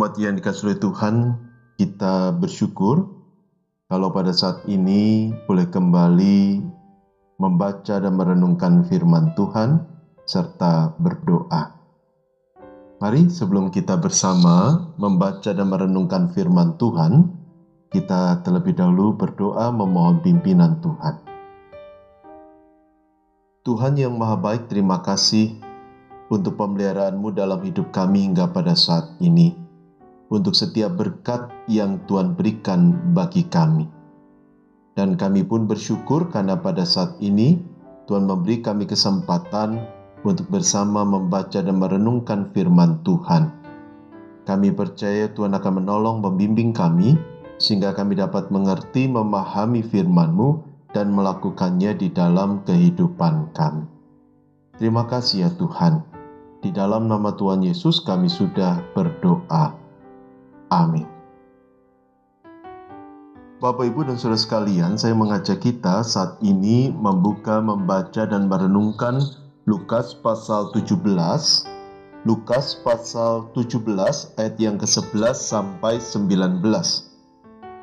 Jemaat yang dikasih oleh Tuhan, kita bersyukur kalau pada saat ini boleh kembali membaca dan merenungkan firman Tuhan serta berdoa. Mari sebelum kita bersama membaca dan merenungkan firman Tuhan, kita terlebih dahulu berdoa memohon pimpinan Tuhan. Tuhan yang Maha Baik, terima kasih untuk pemeliharaanmu dalam hidup kami hingga pada saat ini, untuk setiap berkat yang Tuhan berikan bagi kami. Dan kami pun bersyukur karena pada saat ini Tuhan memberi kami kesempatan untuk bersama membaca dan merenungkan firman Tuhan. Kami percaya Tuhan akan menolong membimbing kami sehingga kami dapat mengerti memahami firman-Mu dan melakukannya di dalam kehidupan kami. Terima kasih ya Tuhan. Di dalam nama Tuhan Yesus kami sudah berdoa. Amin. Bapak, Ibu, dan Saudara sekalian, saya mengajak kita saat ini membuka, membaca, dan merenungkan Lukas pasal 17. Lukas pasal 17 ayat yang ke-11 sampai 19.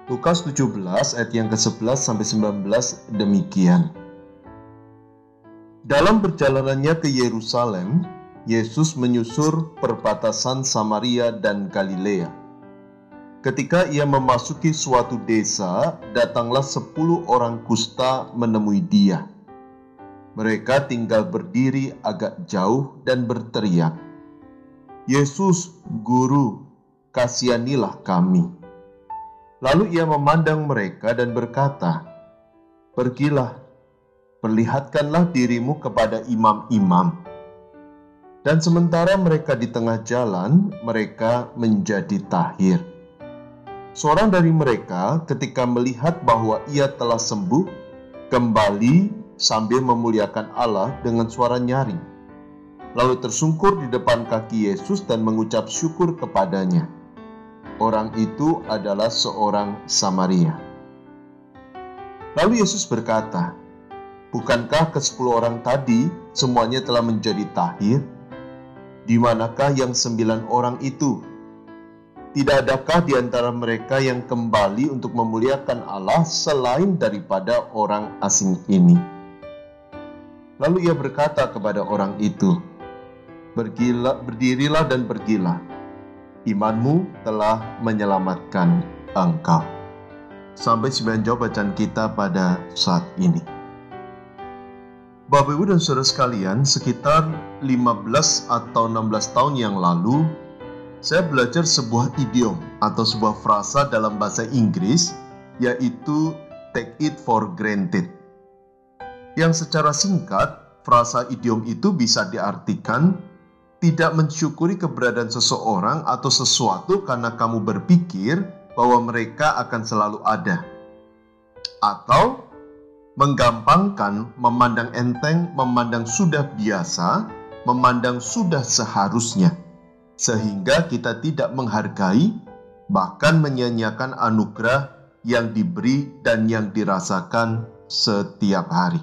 Lukas 17 ayat yang ke-11 sampai 19 demikian. Dalam perjalanannya ke Yerusalem, Yesus menyusur perbatasan Samaria dan Galilea. Ketika ia memasuki suatu desa, datanglah sepuluh orang kusta menemui dia. Mereka tinggal berdiri agak jauh dan berteriak, Yesus, Guru, kasihanilah kami. Lalu ia memandang mereka dan berkata, Pergilah, perlihatkanlah dirimu kepada imam-imam. Dan sementara mereka di tengah jalan, mereka menjadi tahir. Seorang dari mereka, ketika melihat bahwa ia telah sembuh, kembali sambil memuliakan Allah dengan suara nyaring. Lalu tersungkur di depan kaki Yesus dan mengucap syukur kepadanya. Orang itu adalah seorang Samaria. Lalu Yesus berkata, Bukankah ke sepuluh orang tadi semuanya telah menjadi tahir? Di manakah yang sembilan orang itu? Tidak adakah di antara mereka yang kembali untuk memuliakan Allah selain daripada orang asing ini? Lalu ia berkata kepada orang itu, Bergila, berdirilah dan pergilah. Imanmu telah menyelamatkan engkau. Sampai sebagian jawab bacaan kita pada saat ini. Bapak Ibu dan Saudara sekalian, sekitar 15 atau 16 tahun yang lalu, saya belajar sebuah idiom atau sebuah frasa dalam bahasa Inggris, yaitu take it for granted. Yang secara singkat, frasa idiom itu bisa diartikan tidak mensyukuri keberadaan seseorang atau sesuatu karena kamu berpikir bahwa mereka akan selalu ada. Atau menggampangkan, memandang enteng, memandang sudah biasa, memandang sudah seharusnya, sehingga kita tidak menghargai, bahkan menyanyiakan anugerah yang diberi dan yang dirasakan setiap hari.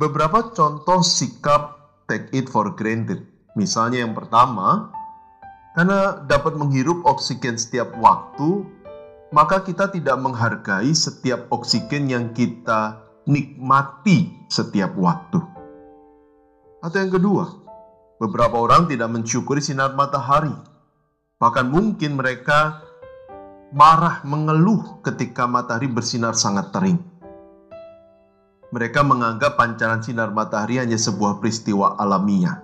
Beberapa contoh sikap take it for granted. Misalnya yang pertama, karena dapat menghirup oksigen setiap waktu, maka kita tidak menghargai setiap oksigen yang kita nikmati setiap waktu. Atau yang kedua, beberapa orang tidak mensyukuri sinar matahari. Bahkan mungkin mereka marah mengeluh ketika matahari bersinar sangat tering. Mereka menganggap pancaran sinar matahari hanya sebuah peristiwa alamiah.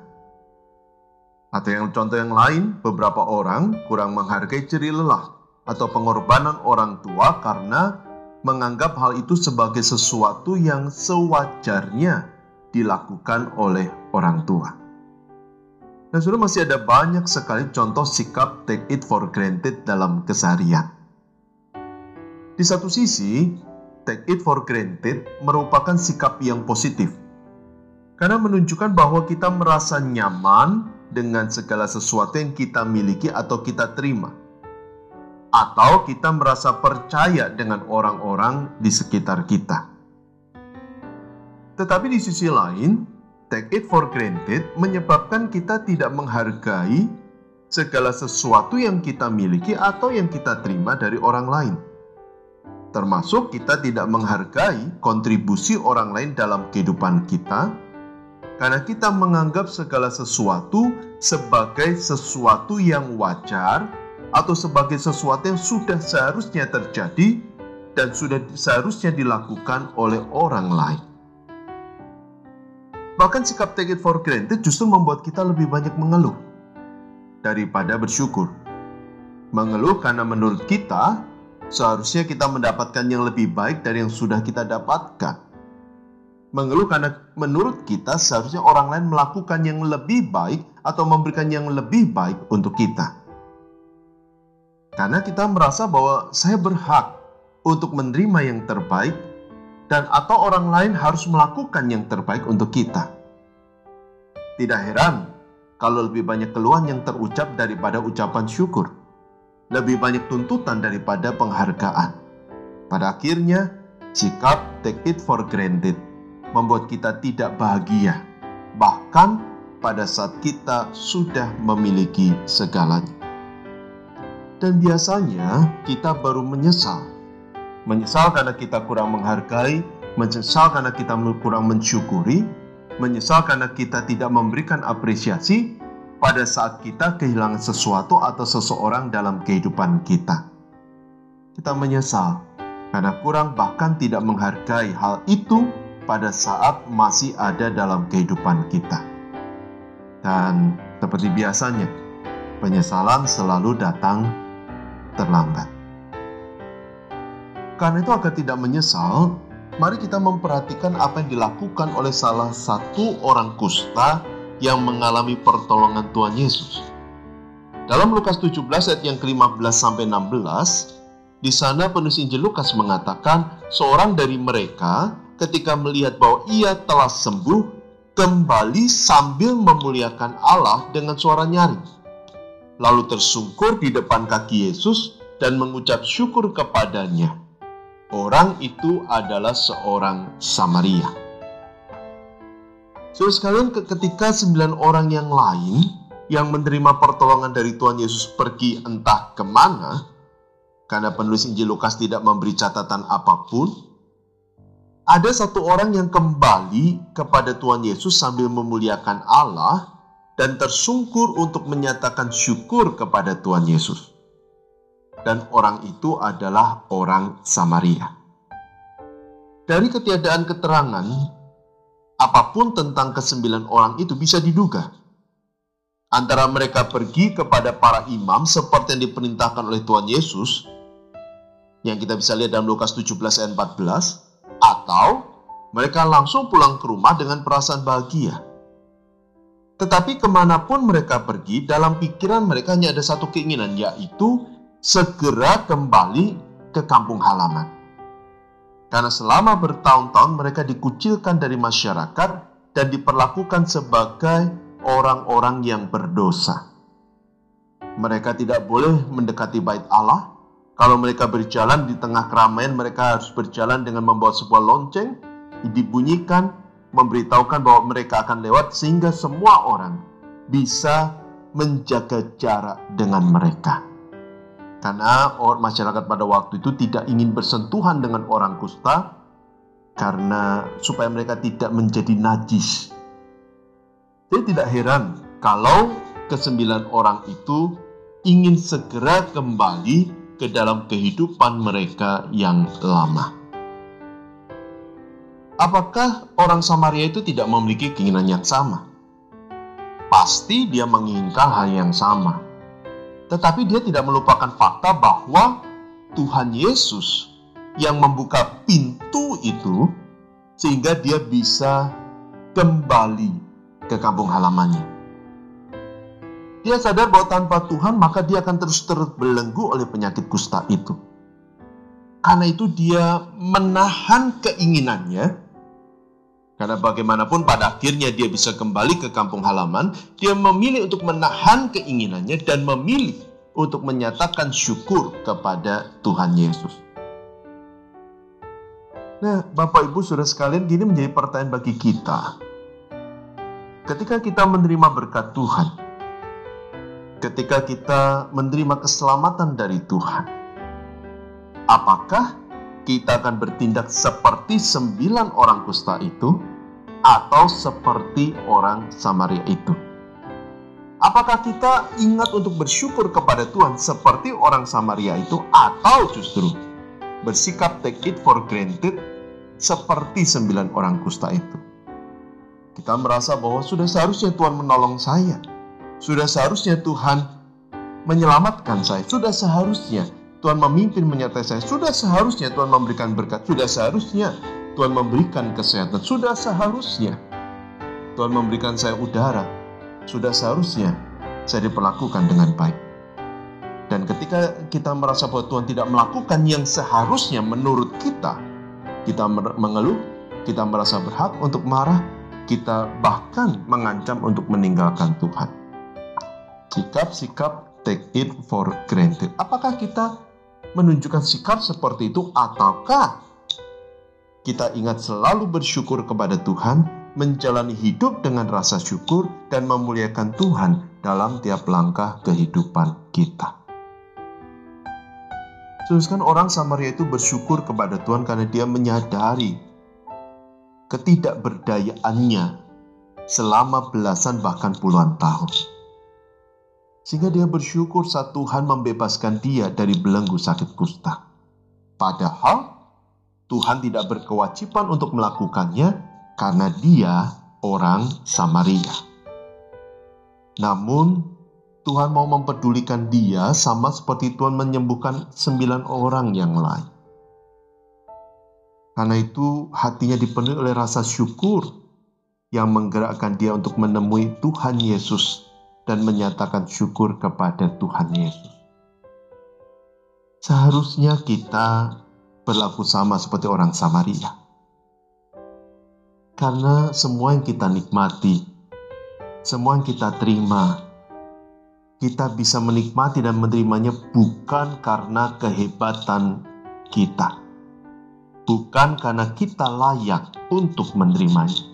Atau yang contoh yang lain, beberapa orang kurang menghargai ceri lelah atau pengorbanan orang tua karena menganggap hal itu sebagai sesuatu yang sewajarnya dilakukan oleh orang tua. Dan sudah masih ada banyak sekali contoh sikap take it for granted dalam keseharian. Di satu sisi, take it for granted merupakan sikap yang positif. Karena menunjukkan bahwa kita merasa nyaman dengan segala sesuatu yang kita miliki atau kita terima atau kita merasa percaya dengan orang-orang di sekitar kita. Tetapi di sisi lain, take it for granted menyebabkan kita tidak menghargai segala sesuatu yang kita miliki atau yang kita terima dari orang lain. Termasuk kita tidak menghargai kontribusi orang lain dalam kehidupan kita, karena kita menganggap segala sesuatu sebagai sesuatu yang wajar atau sebagai sesuatu yang sudah seharusnya terjadi dan sudah seharusnya dilakukan oleh orang lain. Bahkan sikap take it for granted justru membuat kita lebih banyak mengeluh daripada bersyukur. Mengeluh karena menurut kita seharusnya kita mendapatkan yang lebih baik dari yang sudah kita dapatkan. Mengeluh karena menurut kita seharusnya orang lain melakukan yang lebih baik atau memberikan yang lebih baik untuk kita. Karena kita merasa bahwa saya berhak untuk menerima yang terbaik dan atau orang lain harus melakukan yang terbaik untuk kita. Tidak heran kalau lebih banyak keluhan yang terucap daripada ucapan syukur. Lebih banyak tuntutan daripada penghargaan. Pada akhirnya, sikap take it for granted membuat kita tidak bahagia. Bahkan pada saat kita sudah memiliki segalanya. Dan biasanya kita baru menyesal. Menyesal karena kita kurang menghargai, menyesal karena kita kurang mensyukuri, menyesal karena kita tidak memberikan apresiasi pada saat kita kehilangan sesuatu atau seseorang dalam kehidupan kita. Kita menyesal karena kurang bahkan tidak menghargai hal itu pada saat masih ada dalam kehidupan kita. Dan seperti biasanya, penyesalan selalu datang terlambat. Karena itu agar tidak menyesal, mari kita memperhatikan apa yang dilakukan oleh salah satu orang kusta yang mengalami pertolongan Tuhan Yesus. Dalam Lukas 17 ayat yang ke-15 sampai 16, di sana penulis Injil Lukas mengatakan seorang dari mereka ketika melihat bahwa ia telah sembuh kembali sambil memuliakan Allah dengan suara nyaring. Lalu tersungkur di depan kaki Yesus dan mengucap syukur kepadanya. Orang itu adalah seorang Samaria. So sekalian ketika sembilan orang yang lain yang menerima pertolongan dari Tuhan Yesus pergi entah ke mana, karena penulis Injil Lukas tidak memberi catatan apa pun, ada satu orang yang kembali kepada Tuhan Yesus sambil memuliakan Allah dan tersungkur untuk menyatakan syukur kepada Tuhan Yesus dan orang itu adalah orang Samaria. Dari ketiadaan keterangan, apa pun tentang kesembilan orang itu bisa diduga. Antara mereka pergi kepada para imam seperti yang diperintahkan oleh Tuhan Yesus, yang kita bisa lihat dalam Lukas 17 ayat 14, atau mereka langsung pulang ke rumah dengan perasaan bahagia. Tetapi ke mana pun mereka pergi, dalam pikiran mereka hanya ada satu keinginan, yaitu segera kembali ke kampung halaman. Karena selama bertahun-tahun mereka dikucilkan dari masyarakat dan diperlakukan sebagai orang-orang yang berdosa. Mereka tidak boleh mendekati bait Allah. Kalau mereka berjalan di tengah keramaian, mereka harus berjalan dengan membawa sebuah lonceng, dibunyikan, memberitahukan bahwa mereka akan lewat sehingga semua orang bisa menjaga jarak dengan mereka. Karena masyarakat pada waktu itu tidak ingin bersentuhan dengan orang kusta karena supaya mereka tidak menjadi najis. Jadi tidak heran kalau kesembilan orang itu ingin segera kembali ke dalam kehidupan mereka yang lama. Apakah orang Samaria itu tidak memiliki keinginan yang sama? Pasti dia menginginkan hal yang sama tetapi dia tidak melupakan fakta bahwa Tuhan Yesus yang membuka pintu itu sehingga dia bisa kembali ke kampung halamannya. Dia sadar bahwa tanpa Tuhan maka dia akan terus terbelenggu oleh penyakit kusta itu. Karena itu dia menahan keinginannya karena bagaimanapun pada akhirnya dia bisa kembali ke kampung halaman, dia memilih untuk menahan keinginannya dan memilih untuk menyatakan syukur kepada Tuhan Yesus. Nah, Bapak Ibu Saudara sekalian, gini menjadi pertanyaan bagi kita. Ketika kita menerima berkat Tuhan, ketika kita menerima keselamatan dari Tuhan, apakah kita akan bertindak seperti sembilan orang kusta itu atau seperti orang Samaria itu? Apakah kita ingat untuk bersyukur kepada Tuhan seperti orang Samaria itu atau justru bersikap take it for granted seperti sembilan orang kusta itu? Kita merasa bahwa sudah seharusnya Tuhan menolong saya. Sudah seharusnya Tuhan menyelamatkan saya. Sudah seharusnya Tuhan memimpin menyertai saya. Sudah seharusnya Tuhan memberikan berkat. Sudah seharusnya Tuhan memberikan kesehatan. Sudah seharusnya Tuhan memberikan saya udara, sudah seharusnya saya diperlakukan dengan baik. Dan ketika kita merasa bahwa Tuhan tidak melakukan yang seharusnya menurut kita, kita mengeluh, kita merasa berhak untuk marah, kita bahkan mengancam untuk meninggalkan Tuhan. Sikap-sikap take it for granted. Apakah kita menunjukkan sikap seperti itu ataukah kita ingat selalu bersyukur kepada Tuhan menjalani hidup dengan rasa syukur dan memuliakan Tuhan dalam tiap langkah kehidupan kita. Teruskan orang Samaria itu bersyukur kepada Tuhan karena dia menyadari ketidakberdayaannya selama belasan bahkan puluhan tahun. Sehingga dia bersyukur saat Tuhan membebaskan dia dari belenggu sakit kusta. Padahal Tuhan tidak berkewajiban untuk melakukannya karena dia orang Samaria. Namun, Tuhan mau mempedulikan dia sama seperti Tuhan menyembuhkan sembilan orang yang lain. Karena itu hatinya dipenuhi oleh rasa syukur yang menggerakkan dia untuk menemui Tuhan Yesus dan menyatakan syukur kepada Tuhan Yesus. Seharusnya kita berlaku sama seperti orang Samaria karena semua yang kita nikmati, semua yang kita terima, kita bisa menikmati dan menerimanya bukan karena kehebatan kita, bukan karena kita layak untuk menerimanya.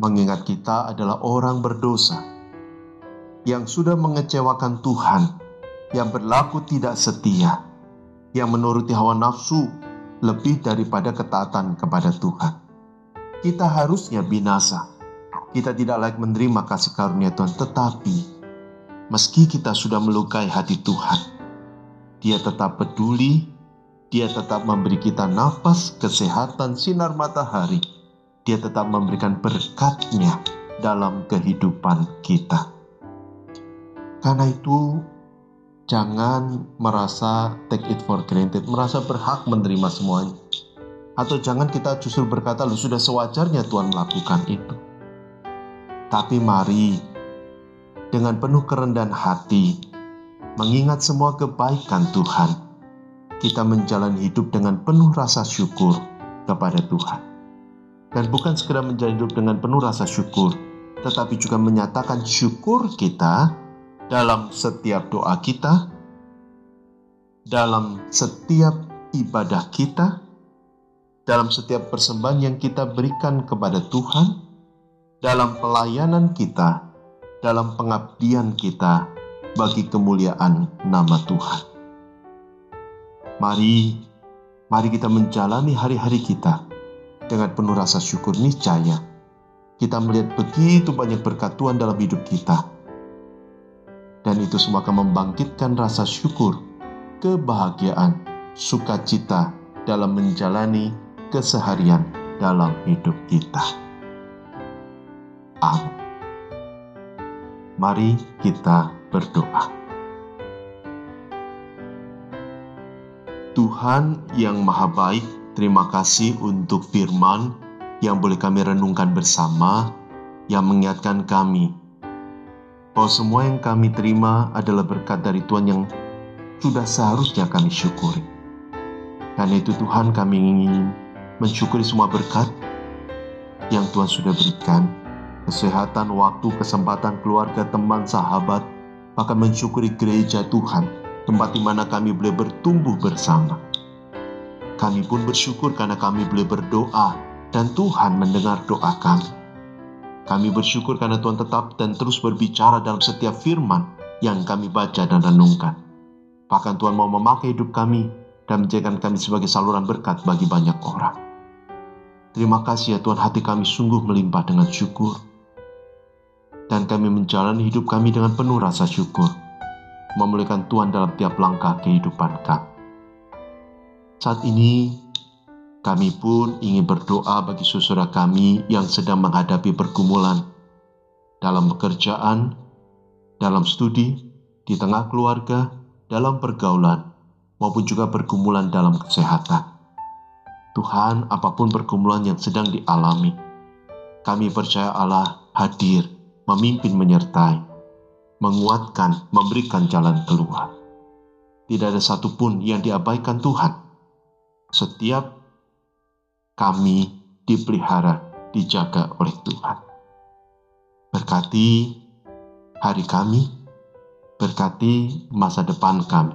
Mengingat kita adalah orang berdosa yang sudah mengecewakan Tuhan, yang berlaku tidak setia, yang menuruti hawa nafsu lebih daripada ketaatan kepada Tuhan kita harusnya binasa. Kita tidak layak menerima kasih karunia Tuhan, tetapi meski kita sudah melukai hati Tuhan, Dia tetap peduli, Dia tetap memberi kita nafas, kesehatan, sinar matahari. Dia tetap memberikan berkatnya dalam kehidupan kita. Karena itu, jangan merasa take it for granted, merasa berhak menerima semuanya atau jangan kita justru berkata, lu sudah sewajarnya Tuhan melakukan itu. Tapi mari, dengan penuh kerendahan hati, mengingat semua kebaikan Tuhan, kita menjalani hidup dengan penuh rasa syukur kepada Tuhan. Dan bukan sekedar menjalani hidup dengan penuh rasa syukur, tetapi juga menyatakan syukur kita dalam setiap doa kita, dalam setiap ibadah kita, dalam setiap persembahan yang kita berikan kepada Tuhan, dalam pelayanan kita, dalam pengabdian kita bagi kemuliaan nama Tuhan. Mari, mari kita menjalani hari-hari kita dengan penuh rasa syukur niscaya. Kita melihat begitu banyak berkat Tuhan dalam hidup kita. Dan itu semua akan membangkitkan rasa syukur, kebahagiaan, sukacita dalam menjalani keseharian dalam hidup kita. Amin. Mari kita berdoa. Tuhan yang Maha Baik, terima kasih untuk firman yang boleh kami renungkan bersama, yang mengingatkan kami bahwa semua yang kami terima adalah berkat dari Tuhan yang sudah seharusnya kami syukuri. Karena itu Tuhan kami ingin mensyukuri semua berkat yang Tuhan sudah berikan, kesehatan, waktu, kesempatan, keluarga, teman, sahabat, bahkan mensyukuri gereja Tuhan, tempat di mana kami boleh bertumbuh bersama. Kami pun bersyukur karena kami boleh berdoa dan Tuhan mendengar doa kami. Kami bersyukur karena Tuhan tetap dan terus berbicara dalam setiap firman yang kami baca dan renungkan. Bahkan Tuhan mau memakai hidup kami dan menjadikan kami sebagai saluran berkat bagi banyak orang. Terima kasih ya Tuhan, hati kami sungguh melimpah dengan syukur. Dan kami menjalani hidup kami dengan penuh rasa syukur. Memuliakan Tuhan dalam tiap langkah kehidupan kami. Saat ini, kami pun ingin berdoa bagi saudara kami yang sedang menghadapi pergumulan dalam pekerjaan, dalam studi, di tengah keluarga, dalam pergaulan, maupun juga pergumulan dalam kesehatan. Tuhan, apa pun pergumulan yang sedang dialami, kami percaya Allah hadir, memimpin, menyertai, menguatkan, memberikan jalan keluar. Tidak ada satupun yang diabaikan Tuhan. Setiap kami dipelihara, dijaga oleh Tuhan. Berkati hari kami, berkati masa depan kami,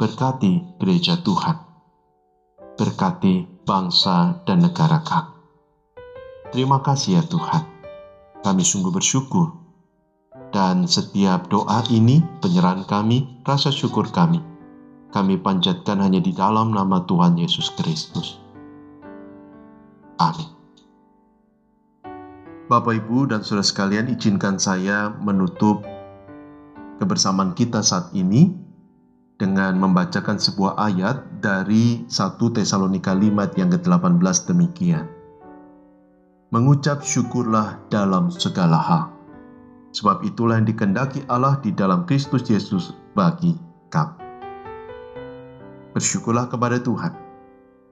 berkati gereja Tuhan, berkati bangsa dan negara kami. Terima kasih ya Tuhan, kami sungguh bersyukur dan setiap doa ini, penyerahan kami, rasa syukur kami, kami panjatkan hanya di dalam nama Tuhan Yesus Kristus. Amin. Bapak, Ibu, dan saudara sekalian, izinkan saya menutup kebersamaan kita saat ini dengan membacakan sebuah ayat dari 1 Tesalonika 5 yang ke-18 demikian. Mengucap syukurlah dalam segala hal, sebab itulah yang dikendaki Allah di dalam Kristus Yesus bagi kamu. Bersyukurlah kepada Tuhan,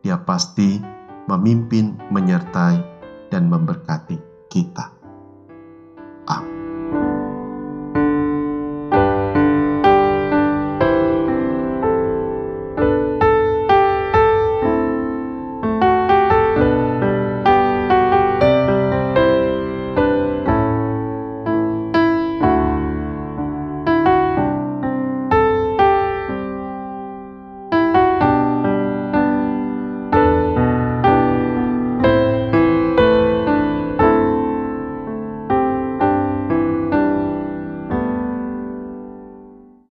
Dia pasti memimpin, menyertai, dan memberkati kita. Amin.